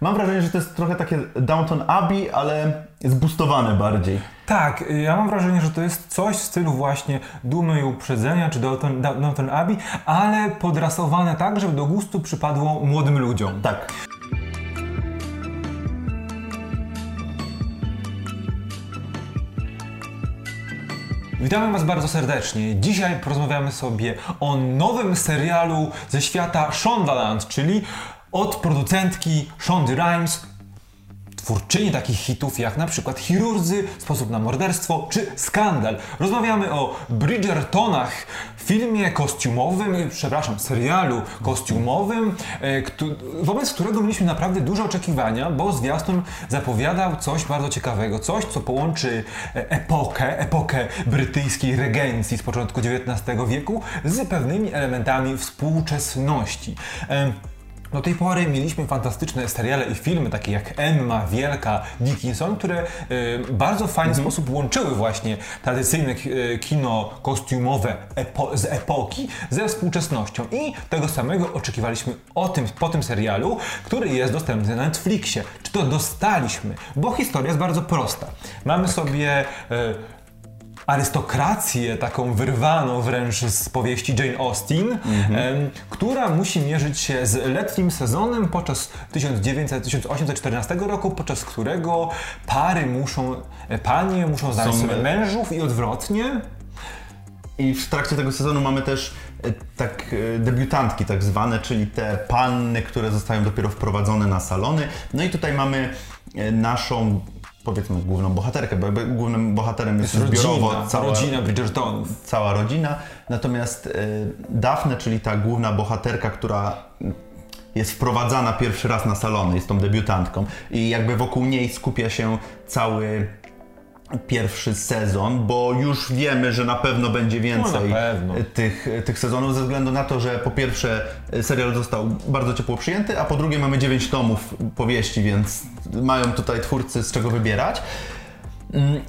mam wrażenie, że to jest trochę takie Downton Abbey, ale zbustowane bardziej. Tak, ja mam wrażenie, że to jest coś w stylu właśnie Dumy i Uprzedzenia czy Downton, Downton Abbey, ale podrasowane tak, żeby do gustu przypadło młodym ludziom. Tak. Witamy Was bardzo serdecznie. Dzisiaj porozmawiamy sobie o nowym serialu ze świata Shondaland, czyli od producentki Shondy Rhimes, twórczyni takich hitów jak na przykład Chirurdzy, Sposób na morderstwo czy Skandal. Rozmawiamy o Bridgertonach, filmie kostiumowym, przepraszam, serialu kostiumowym, e, wobec którego mieliśmy naprawdę duże oczekiwania, bo zwiastun zapowiadał coś bardzo ciekawego, coś co połączy e, epokę, epokę brytyjskiej regencji z początku XIX wieku z pewnymi elementami współczesności. Do tej pory mieliśmy fantastyczne seriale i filmy, takie jak Emma, Wielka, Dickinson, które y, bardzo fajny mhm. sposób łączyły właśnie tradycyjne y, kino kostiumowe epo z epoki ze współczesnością. I tego samego oczekiwaliśmy o tym, po tym serialu, który jest dostępny na Netflixie. Czy to dostaliśmy? Bo historia jest bardzo prosta. Mamy sobie y, arystokrację, taką wyrwaną wręcz z powieści Jane Austen, mhm. która musi mierzyć się z letnim sezonem podczas 1814 roku, podczas którego pary muszą, e, panie muszą znaleźć sobie mężów i odwrotnie. I w trakcie tego sezonu mamy też e, tak e, debiutantki tak zwane, czyli te panny, które zostają dopiero wprowadzone na salony. No i tutaj mamy naszą powiedzmy główną bohaterkę, bo jakby głównym bohaterem jest, jest zbiorowo rodzina, cała rodzina Bridgertonów. Cała rodzina. Natomiast y, Daphne, czyli ta główna bohaterka, która jest wprowadzana pierwszy raz na salony, jest tą debiutantką i jakby wokół niej skupia się cały pierwszy sezon, bo już wiemy, że na pewno będzie więcej no pewno. Tych, tych sezonów, ze względu na to, że po pierwsze serial został bardzo ciepło przyjęty, a po drugie mamy 9 tomów powieści, więc mają tutaj twórcy z czego wybierać. Mm,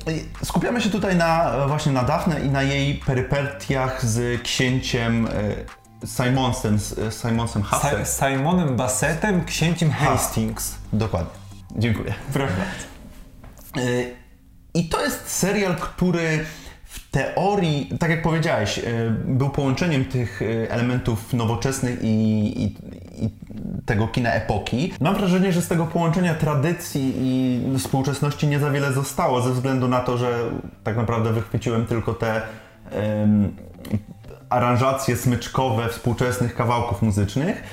skupiamy się tutaj na, właśnie na Daphne i na jej perypetiach z księciem e, Simonsem, Simonsem Hassem. Simonem Bassettem, księciem Hastings. Dokładnie. Dziękuję. Proszę bardzo. I to jest serial, który w teorii, tak jak powiedziałeś, e, był połączeniem tych e, elementów nowoczesnych i, i, i, tego kina epoki. Mam wrażenie, że z tego połączenia tradycji i współczesności nie za wiele zostało, ze względu na to, że tak naprawdę wychwyciłem tylko te um, aranżacje smyczkowe współczesnych kawałków muzycznych.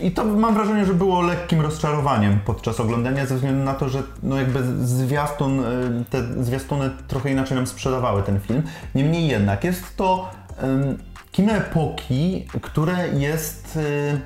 I to mam wrażenie, że było lekkim rozczarowaniem podczas oglądania, ze względu na to, że no jakby zwiastun, y, te zwiastuny trochę inaczej nam sprzedawały ten film. Niemniej jednak jest to um, kino epoki, które jest y,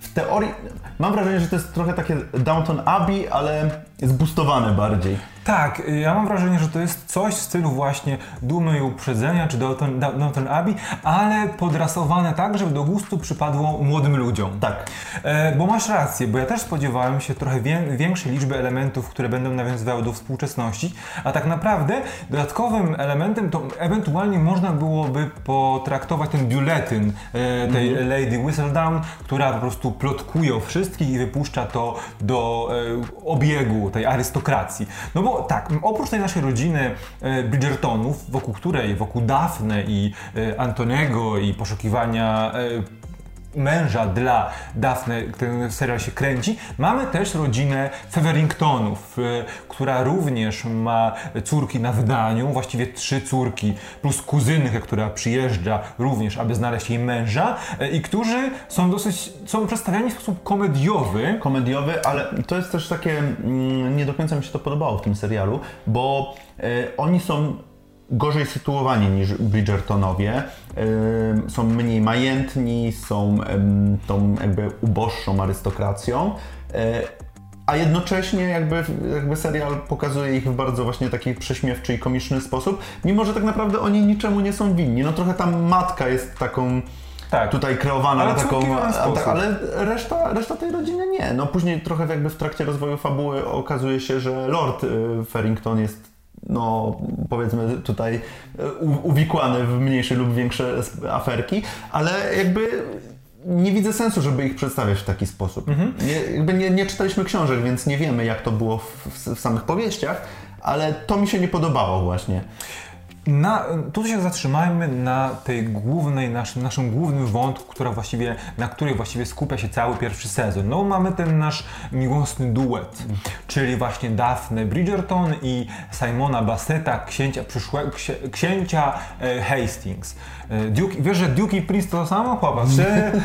w teorii. Mam wrażenie, że to jest trochę takie Downton Abbey, ale zbustowane bardziej. Tak, ja mam wrażenie, że to jest coś w stylu właśnie Dumy i Uprzedzenia czy Downton, Downton Abbey, ale podrasowane tak, żeby do gustu przypadło młodym ludziom. Tak. E, bo masz rację, bo ja też spodziewałem się trochę wie, większej liczby elementów, które będą nawiązywały do współczesności, a tak naprawdę dodatkowym elementem to ewentualnie można byłoby potraktować ten biuletyn e, tej mhm. Lady Whistledown, która po prostu plotkuje o wszystkich i wypuszcza to do e, obiegu tej arystokracji. No bo tak, oprócz tej naszej rodziny e, Bridgertonów, wokół której, wokół Daphne i e, Antonego i poszukiwania e, męża dla Daphne, ten serial się kręci, mamy też rodzinę Feveringtonów, która również ma córki na wydaniu, właściwie trzy córki, plus kuzynkę, która przyjeżdża również, aby znaleźć jej męża i którzy są dosyć, są przedstawiani w sposób komediowy. Komediowy, ale to jest też takie, mm, nie do końca mi się to podobało w tym serialu, bo y, oni są gorzej sytuowani niż Bridgertonowie. Są mniej majętni, są tą jakby uboższą arystokracją. E, a jednocześnie jakby, jakby serial pokazuje ich w bardzo właśnie taki prześmiewczy i komiczny sposób, mimo że tak naprawdę oni niczemu nie są winni. No trochę tam matka jest taką tak. tutaj kreowana ale na taką. A, tak, ale reszta, reszta tej rodziny nie. No później trochę jakby w trakcie rozwoju fabuły okazuje się, że Lord y, Farrington jest no powiedzmy tutaj e, uwikłany w mniejsze lub większe aferki, ale jakby nie widzę sensu, żeby ich przedstawiać w taki sposób. Nie, jakby nie, nie czytaliśmy książek, więc nie wiemy, jak to było w, w, w samych powieściach, ale to mi się nie podobało właśnie. Na, tu się zatrzymajmy na tej głównej, naszym, głównym wątku, która właściwie, na której właściwie skupia się cały pierwszy sezon. No mamy ten nasz miłosny duet, czyli właśnie Daphne Bridgerton i Simona Basseta, księcia, przyszłego, księ, księcia e, Hastings. E, Duke, wiesz, że Duke i Prince to samo chłopak, czy?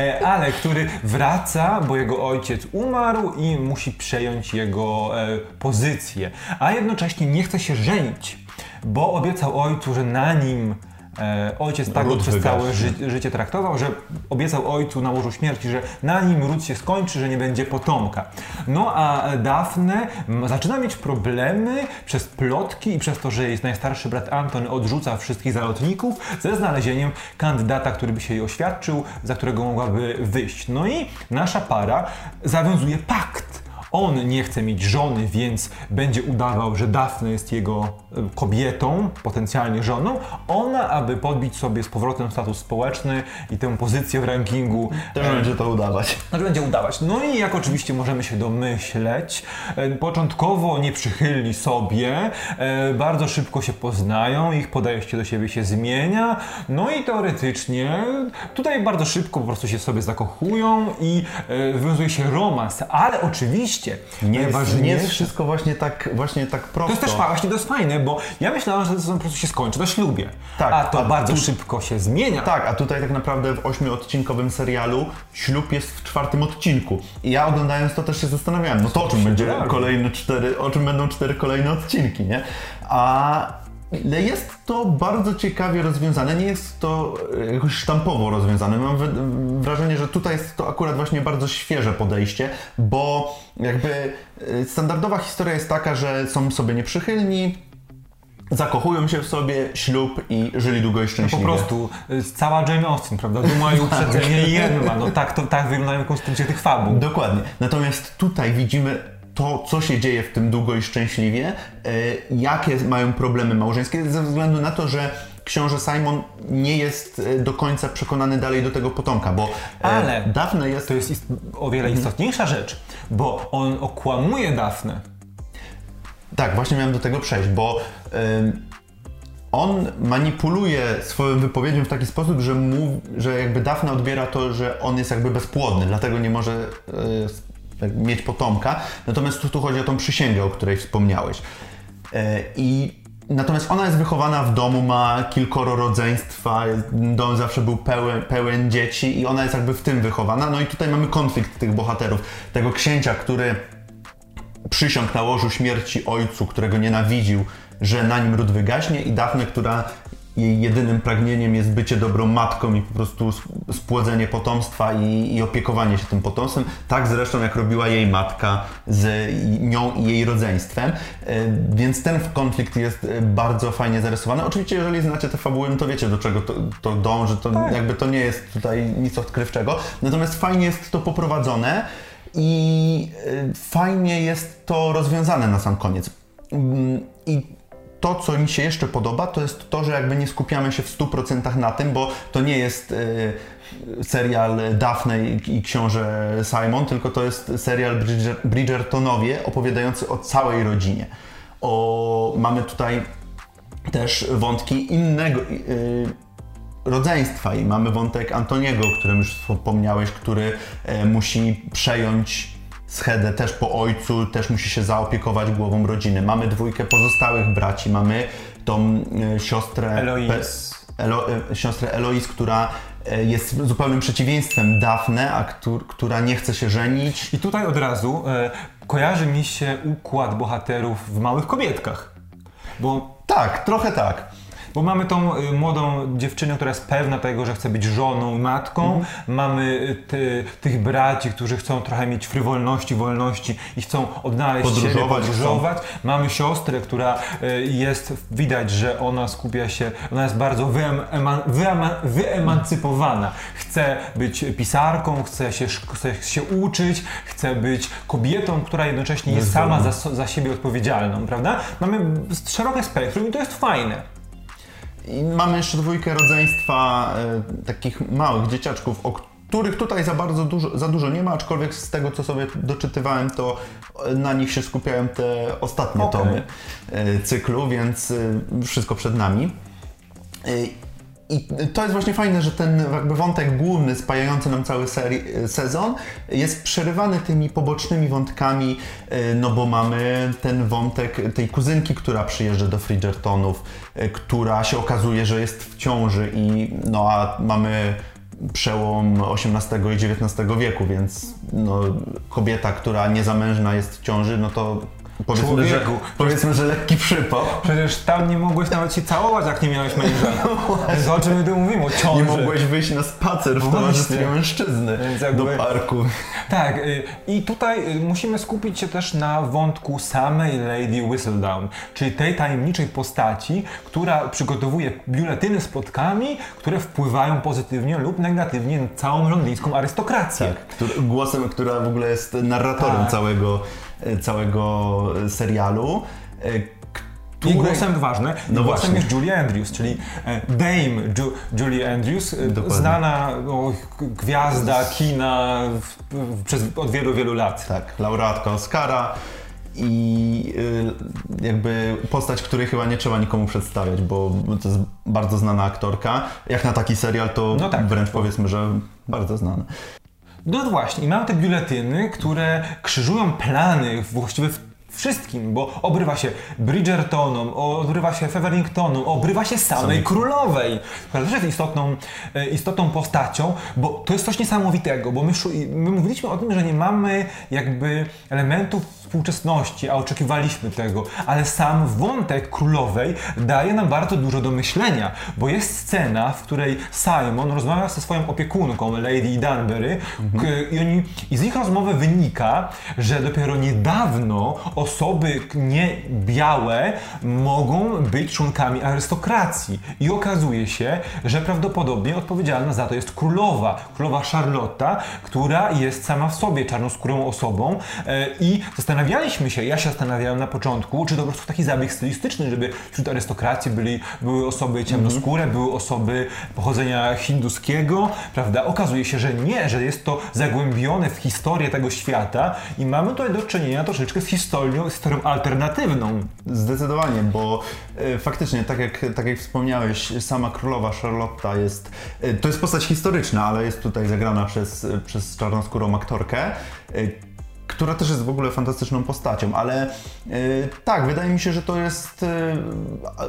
E, ale który wraca, bo jego ojciec umarł i musi przejąć jego e, pozycję, a jednocześnie nie chce się żenić bo obiecał ojcu, że na nim e, ojciec tak go przez całe ży życie traktował, że obiecał ojcu na łożu śmierci, że na nim ród się skończy, że nie będzie potomka. No a Dafne zaczyna mieć problemy przez plotki i przez to, że jej najstarszy brat Anton odrzuca wszystkich zalotników ze znalezieniem kandydata, który by się jej oświadczył, za którego mogłaby wyjść. No i nasza para zawiązuje pakt. On nie chce mieć żony, więc będzie udawał, że Daphne jest jego e, kobietą, potencjalnie żoną. Ona, aby podbić sobie z powrotem status społeczny i tę pozycję w rankingu, Też będzie to udawać. znaczy będzie udawać. No i jak oczywiście możemy się domyśleć, e, początkowo nieprzychylni sobie, e, bardzo szybko się poznają, ich podejście do siebie się zmienia, no i teoretycznie tutaj bardzo szybko po prostu się sobie zakochują i wywiązuje się romans, ale oczywiście Nie jest, nie jest wszystko właśnie tak, właśnie tak To prosto. jest też właśnie to jest fajne, bo ja myślałem, że to po prostu się skończy na ślubie. Tak, a to a bardzo tu- szybko się zmienia. Tak, a tutaj tak naprawdę w ośmiodcinkowym serialu ślub jest w czwartym odcinku. I ja oglądając to też się zastanawiałem, no to o czym będzie kolejne cztery, o czym będą cztery kolejne odcinki, nie? A jest to bardzo ciekawie rozwiązane, nie jest to e, jakoś sztampowo rozwiązane. Mam wrażenie, że tutaj jest to akurat właśnie bardzo świeże podejście, bo jakby e, standardowa historia jest taka, że są sobie nieprzychylni, zakochują się w sobie, ślub i żyli długo i Po szczęśliwie. prostu y, cała Jane Austen, prawda? Duma i uprzedzenie i Emma. No tak, to, tak wyglądają konstrukcje tych fabuł. Dokładnie. Natomiast tutaj widzimy to, co się dzieje w tym długo i szczęśliwie, e, jakie mają problemy małżeńskie, ze względu na to, że książę Simon nie jest e, do końca przekonany dalej do tego potomka, bo e, Ale Daphne jest... To jest ist- o wiele istotniejsza rzecz, bo on okłamuje Dafnę. Tak, właśnie miałem do tego przejść, bo ym, on manipuluje swoją wypowiedzią w taki sposób, że, mu, że jakby Dafna odbiera to, że on jest jakby bezpłodny, dlatego nie może mieć potomka. Natomiast tu, tu chodzi o tą przysięgę, o której wspomniałeś. E, I Natomiast ona jest wychowana w domu, ma kilkoro rodzeństwa, dom zawsze był pełen, pełen dzieci i ona jest jakby w tym wychowana. No i tutaj mamy konflikt tych bohaterów. Tego księcia, który przysiągł na łożu śmierci ojcu, którego nienawidził, że na nim ród wygaśnie i Dafne, która jej jedynym pragnieniem jest bycie dobrą matką i po prostu sp- spłodzenie potomstwa i, i opiekowanie się tym potomstwem, tak zresztą jak robiła jej matka z nią i jej rodzeństwem. E, Więc ten konflikt jest e, bardzo fajnie zarysowany. Oczywiście, jeżeli znacie te fabuły, no to wiecie do czego to, to dąży, to jakby to nie jest tutaj nic odkrywczego. Natomiast fajnie jest to poprowadzone i y, fajnie jest to rozwiązane na sam koniec. Mm, I to, co mi się jeszcze podoba, to jest to, że jakby nie skupiamy się w 100% na tym, bo to nie jest y, serial Daphne i, i książę Simon, tylko to jest serial Bridger, Bridgertonowie opowiadający o całej rodzinie. O, mamy tutaj też wątki innego y, rodzeństwa i mamy wątek Antoniego, o którym już wspomniałeś, który e, musi przejąć schedę też po ojcu, też musi się zaopiekować głową rodziny. Mamy dwójkę pozostałych braci, mamy tą e, siostrę Eloise. Pe- Elo, e, siostrę Eloise, która e, jest zupełnym przeciwieństwem Dafne, a któr, która nie chce się żenić. I tutaj od razu kojarzy mi się układ bohaterów w Małych Kobietkach. Bo Tak, trochę tak. Bo mamy tą y, młodą dziewczynę, która jest pewna tego, że chce być żoną i matką. Mamy y, ty, tych braci, którzy chcą trochę mieć frywolności, wolności i chcą odnaleźć siebie, Podróżować podróżować. Mamy siostrę, która y, jest, widać, że ona skupia się, ona jest bardzo wyem, eman, wyema, wyemancypowana. Chce być pisarką, chce się, chce się uczyć, chce być kobietą, która jednocześnie jest sama za, za siebie odpowiedzialną, prawda? Mamy szerokie spektrum i to jest fajne. I mamy jeszcze dwójkę rodzeństwa e, takich małych dzieciaczków, o których tutaj za bardzo dużo, za dużo nie ma, aczkolwiek z tego co sobie doczytywałem, to e, na nich się skupiają te ostatnie Okej. tomy e, cyklu, więc wszystko przed nami. I to jest właśnie fajne, że ten jakby wątek główny spajający nam cały sezon jest przerywany tymi pobocznymi wątkami, e, no bo mamy ten wątek tej kuzynki, która przyjeżdża do Fridgertonów, e, która się okazuje, że jest w ciąży i no a mamy przełom XVIII i XIX wieku, więc no, kobieta, która niezamężna jest w ciąży, no to powiedzmy, że, powiedzmy, że lekki przypał. Przecież tam nie mogłeś nawet się całować, jak nie miałeś męża. Więc o czym my tu mówimy? O ciąży. Nie mogłeś wyjść na spacer w No towarzystwie mężczyzny jakby- do parku. Tak, y, i tutaj y, musimy skupić się też na wątku samej Lady Whistledown, czyli tej tajemniczej postaci, która przygotowuje biuletyny z plotkami, które wpływają pozytywnie lub negatywnie na całą londyńską arystokrację. Tak, który, głosem, która w ogóle jest narratorem Tak. całego, całego serialu. e, I której- głosem ważne, No głosem właśnie. jest Julie Andrews, czyli e, Dame Ju, Julie Andrews, e, Dokładnie. znana o, k- gwiazda kina w, w, przez, od wielu, wielu lat. Tak, laureatka Oscara i y, jakby postać, której chyba nie trzeba nikomu przedstawiać, bo to jest bardzo znana aktorka. Jak na taki serial, to No tak. wręcz powiedzmy, że bardzo znana. No właśnie, mamy te biuletyny, które krzyżują plany właściwie w wszystkim, bo obrywa się Bridgertonom, obrywa się Feveringtonom, obrywa się samej Samej- królowej, która też jest istotną, e, istotną postacią, bo to jest coś niesamowitego, bo my, my mówiliśmy o tym, że nie mamy jakby elementów współczesności, a oczekiwaliśmy tego, ale sam wątek królowej daje nam bardzo dużo do myślenia, bo jest scena, w której Simon rozmawia ze swoją opiekunką, Lady Danbury, k- i, oni, i z ich rozmowy wynika, że dopiero niedawno osoby k- nie białe mogą być członkami arystokracji. I okazuje się, że prawdopodobnie odpowiedzialna za to jest królowa, królowa Charlotta, która jest sama w sobie czarnoskórą osobą e, i zastanawialiśmy się, ja się zastanawiałem na początku, czy to po prostu taki zabieg stylistyczny, żeby wśród arystokracji byli, były osoby ciemnoskóre, były osoby pochodzenia hinduskiego, prawda? Okazuje się, że nie, że jest to zagłębione w historię tego świata i mamy tutaj do czynienia troszeczkę z historią, z historią alternatywną. Zdecydowanie, bo e, faktycznie, tak jak, tak jak wspomniałeś, sama królowa Charlotta jest, e, to jest postać historyczna, ale jest tutaj zagrana przez, przez czarnoskórą aktorkę, e, która też jest w ogóle fantastyczną postacią, ale e, tak, wydaje mi się, że to jest e,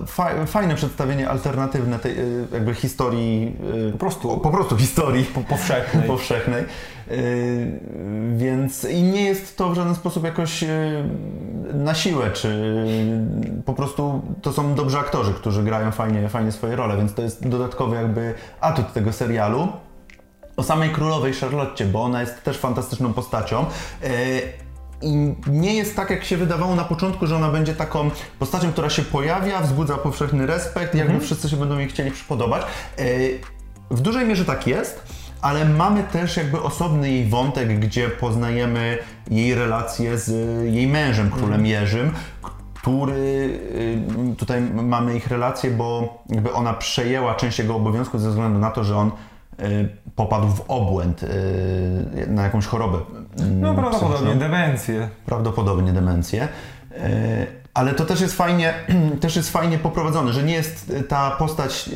fa, fajne przedstawienie alternatywne tej e, jakby historii, Po prostu po prostu historii po- powszechnej. powszechnej. Więc i nie jest to w żaden sposób jakoś na siłę, czy po prostu to są dobrzy aktorzy, którzy grają fajnie, fajnie swoje role, więc to jest dodatkowy jakby atut tego serialu. O samej królowej Charlotte, bo ona jest też fantastyczną postacią. Yy, I nie jest tak, jak się wydawało na początku, że ona będzie taką postacią, która się pojawia, wzbudza powszechny respekt, jakby wszyscy się będą jej chcieli przypodobać. Yy, W dużej mierze tak jest, ale mamy też jakby osobny jej wątek, gdzie poznajemy jej relacje z jej mężem, królem Jerzym, który y, tutaj mamy ich relacje, bo jakby ona przejęła część jego obowiązków ze względu na to, że on popadł w obłęd, y, na jakąś chorobę. mm, No prawdopodobnie demencję. prawdopodobnie demencję. E, Ale to też jest fajnie, też jest fajnie poprowadzone, że nie jest ta postać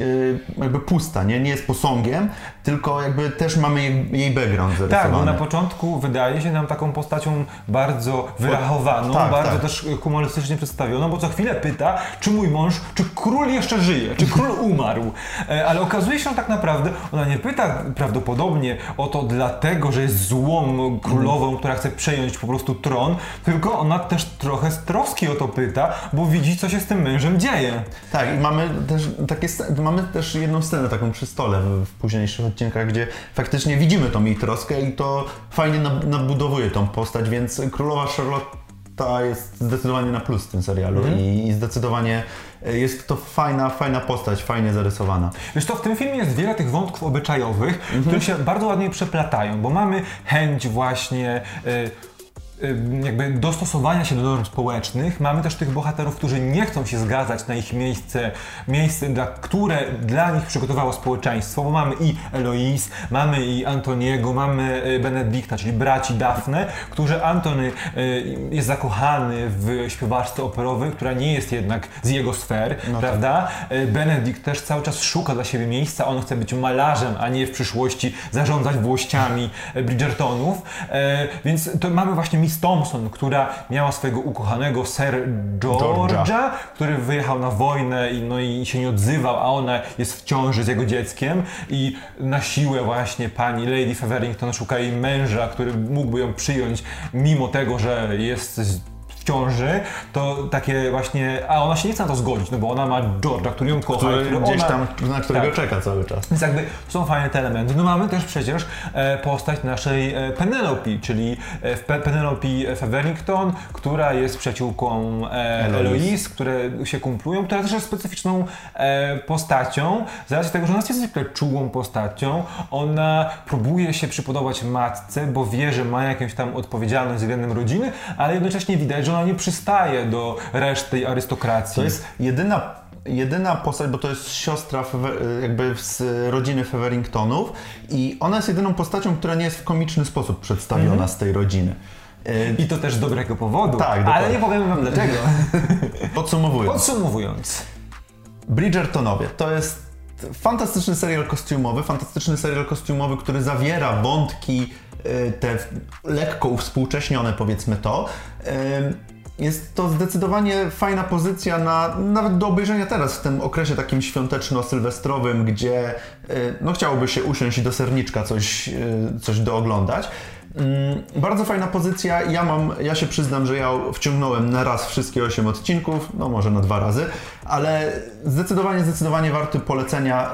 jakby pusta, nie, nie jest posągiem, tylko jakby też mamy jej, jej background Tak, zarysowany. bo na początku wydaje się nam taką postacią bardzo wyrachowaną, tak, bardzo tak. też humorystycznie przedstawioną, bo co chwilę pyta, czy mój mąż, czy król jeszcze żyje, czy król umarł. E, Ale okazuje się, że tak naprawdę ona nie pyta prawdopodobnie o to dlatego, że jest złą królową, która chce przejąć po prostu tron, tylko ona też trochę z troski o to pyta, bo widzi, co się z tym mężem dzieje. Tak, i mamy też takie mamy też jedną scenę taką przy stole w, w późniejszych odcinkach, gdzie faktycznie widzimy tą jej troskę i to fajnie nab- nabudowuje tą postać, więc królowa Charlotta jest zdecydowanie na plus w tym serialu i, i zdecydowanie e, jest to fajna, fajna postać, fajnie zarysowana. Wiesz to w tym filmie jest wiele tych wątków obyczajowych, które się bardzo ładnie przeplatają, bo mamy chęć właśnie y, jakby dostosowania się do norm społecznych. Mamy też tych bohaterów, którzy nie chcą się zgadzać na ich miejsce, miejsce dla, które dla nich przygotowało społeczeństwo, bo mamy i Eloise, mamy i Antoniego, mamy y, Benedykta, czyli braci Dafne, którzy Antony y, jest zakochany w śpiewaczce operowej, która nie jest jednak z jego sfer, No prawda? Y, Benedykt też cały czas szuka dla siebie miejsca, on chce być malarzem, a nie w przyszłości zarządzać włościami y, Bridgertonów, więc to mamy właśnie Miss Thompson, która miała swojego ukochanego Sir George'a, który wyjechał na wojnę i, no, i się nie odzywał, a ona jest w ciąży z jego dzieckiem. I na siłę właśnie pani Lady Feverington szuka jej męża, który mógłby ją przyjąć mimo tego, że jest w ciąży, to takie właśnie, a ona się nie chce na to zgodzić, no bo ona ma George'a, który ją kocha, Który który gdzieś ona, tam, na którego Tak. czeka cały czas. więc jakby są fajne te elementy. No mamy też przecież e, postać naszej e, Penelope, czyli e, Pe- Penelope Feverington, która jest przyjaciółką Eloise. Które się kumplują, która też jest specyficzną postacią. Z racji tego, że ona jest niezwykle czułą postacią, ona próbuje się przypodobać matce, bo wie, że ma jakąś tam odpowiedzialność względem rodziny, ale jednocześnie widać, że ona nie przystaje do reszty tej arystokracji. To jest jedyna, jedyna postać, bo to jest siostra jakby z rodziny Feveringtonów i ona jest jedyną postacią, która nie jest w komiczny sposób przedstawiona z tej rodziny. E, I to też z dobrego powodu. Tak, ale dokładnie. nie powiemy wam dlaczego. Podsumowując, Podsumowując, Bridgertonowie to jest fantastyczny serial kostiumowy, fantastyczny serial kostiumowy, który zawiera wątki te lekko uwspółcześnione, powiedzmy to. E, Jest to zdecydowanie fajna pozycja na nawet do obejrzenia teraz w tym okresie takim świąteczno-sylwestrowym, gdzie e, no chciałoby się usiąść i do serniczka coś, coś dooglądać. Mm, Bardzo fajna pozycja. Ja mam, ja się przyznam, że ja wciągnąłem na raz wszystkie 8 odcinków, no może na dwa razy, ale zdecydowanie, zdecydowanie warty polecenia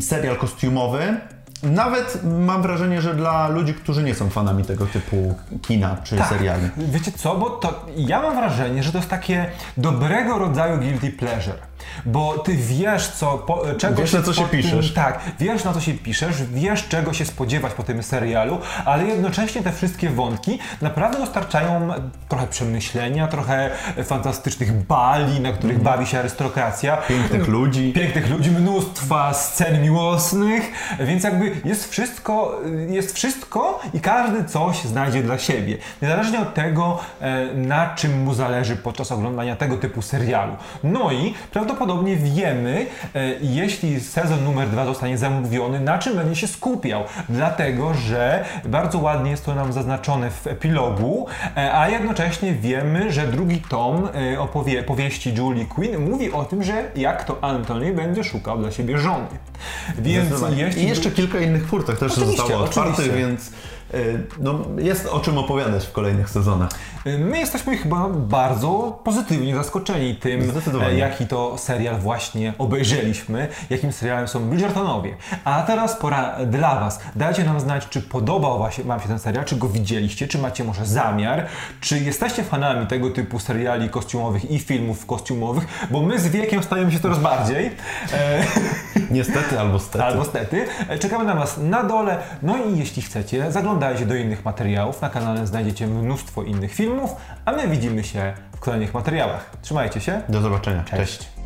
serial kostiumowy. Nawet mam wrażenie, że dla ludzi, którzy nie są fanami tego typu kina czy Tak. seriali. Wiecie co, bo to ja mam wrażenie, że to jest takie dobrego rodzaju guilty pleasure. Bo ty wiesz, co, po, czego Wiesz, na co się po tym- piszesz. Tak, wiesz na co się piszesz, wiesz czego się spodziewać po tym serialu, ale jednocześnie te wszystkie wątki naprawdę dostarczają trochę przemyślenia, trochę fantastycznych bali, na których bawi się arystokracja. Pięknych ludzi. pięknych ludzi, mnóstwa scen miłosnych, więc jakby jest wszystko, jest wszystko i każdy coś znajdzie dla siebie. Niezależnie od tego, e, na czym mu zależy podczas oglądania tego typu serialu. No i prawdopodobnie wiemy, e, jeśli sezon numer dwa zostanie zamówiony, na czym będzie się skupiał. Dlatego, że bardzo ładnie jest to nam zaznaczone w epilogu, e, a jednocześnie wiemy, że drugi tom e, opowie, powieści Julie Quinn mówi o tym, że jak to Anthony będzie szukał dla siebie żony. Więc jeśli... I jeszcze kilka innych furtach też Oczywiście, zostało otwartych, więc no, jest o czym opowiadać w kolejnych sezonach. My jesteśmy chyba bardzo pozytywnie zaskoczeni tym, e, jaki to serial właśnie obejrzeliśmy, jakim serialem są Bridgertonowie. A teraz pora dla Was. Dajcie nam znać, czy podobał wa- Wam się ten serial, czy go widzieliście, czy macie może zamiar, czy jesteście fanami tego typu seriali kostiumowych i filmów kostiumowych, bo my z wiekiem stajemy się coraz bardziej. Niestety albo stety. Albo stety. Czekamy na Was na dole. No i jeśli chcecie, zaglądajcie do innych materiałów. Na kanale znajdziecie mnóstwo innych filmów, a my widzimy się w kolejnych materiałach. Trzymajcie się. Do zobaczenia. Cześć. Cześć.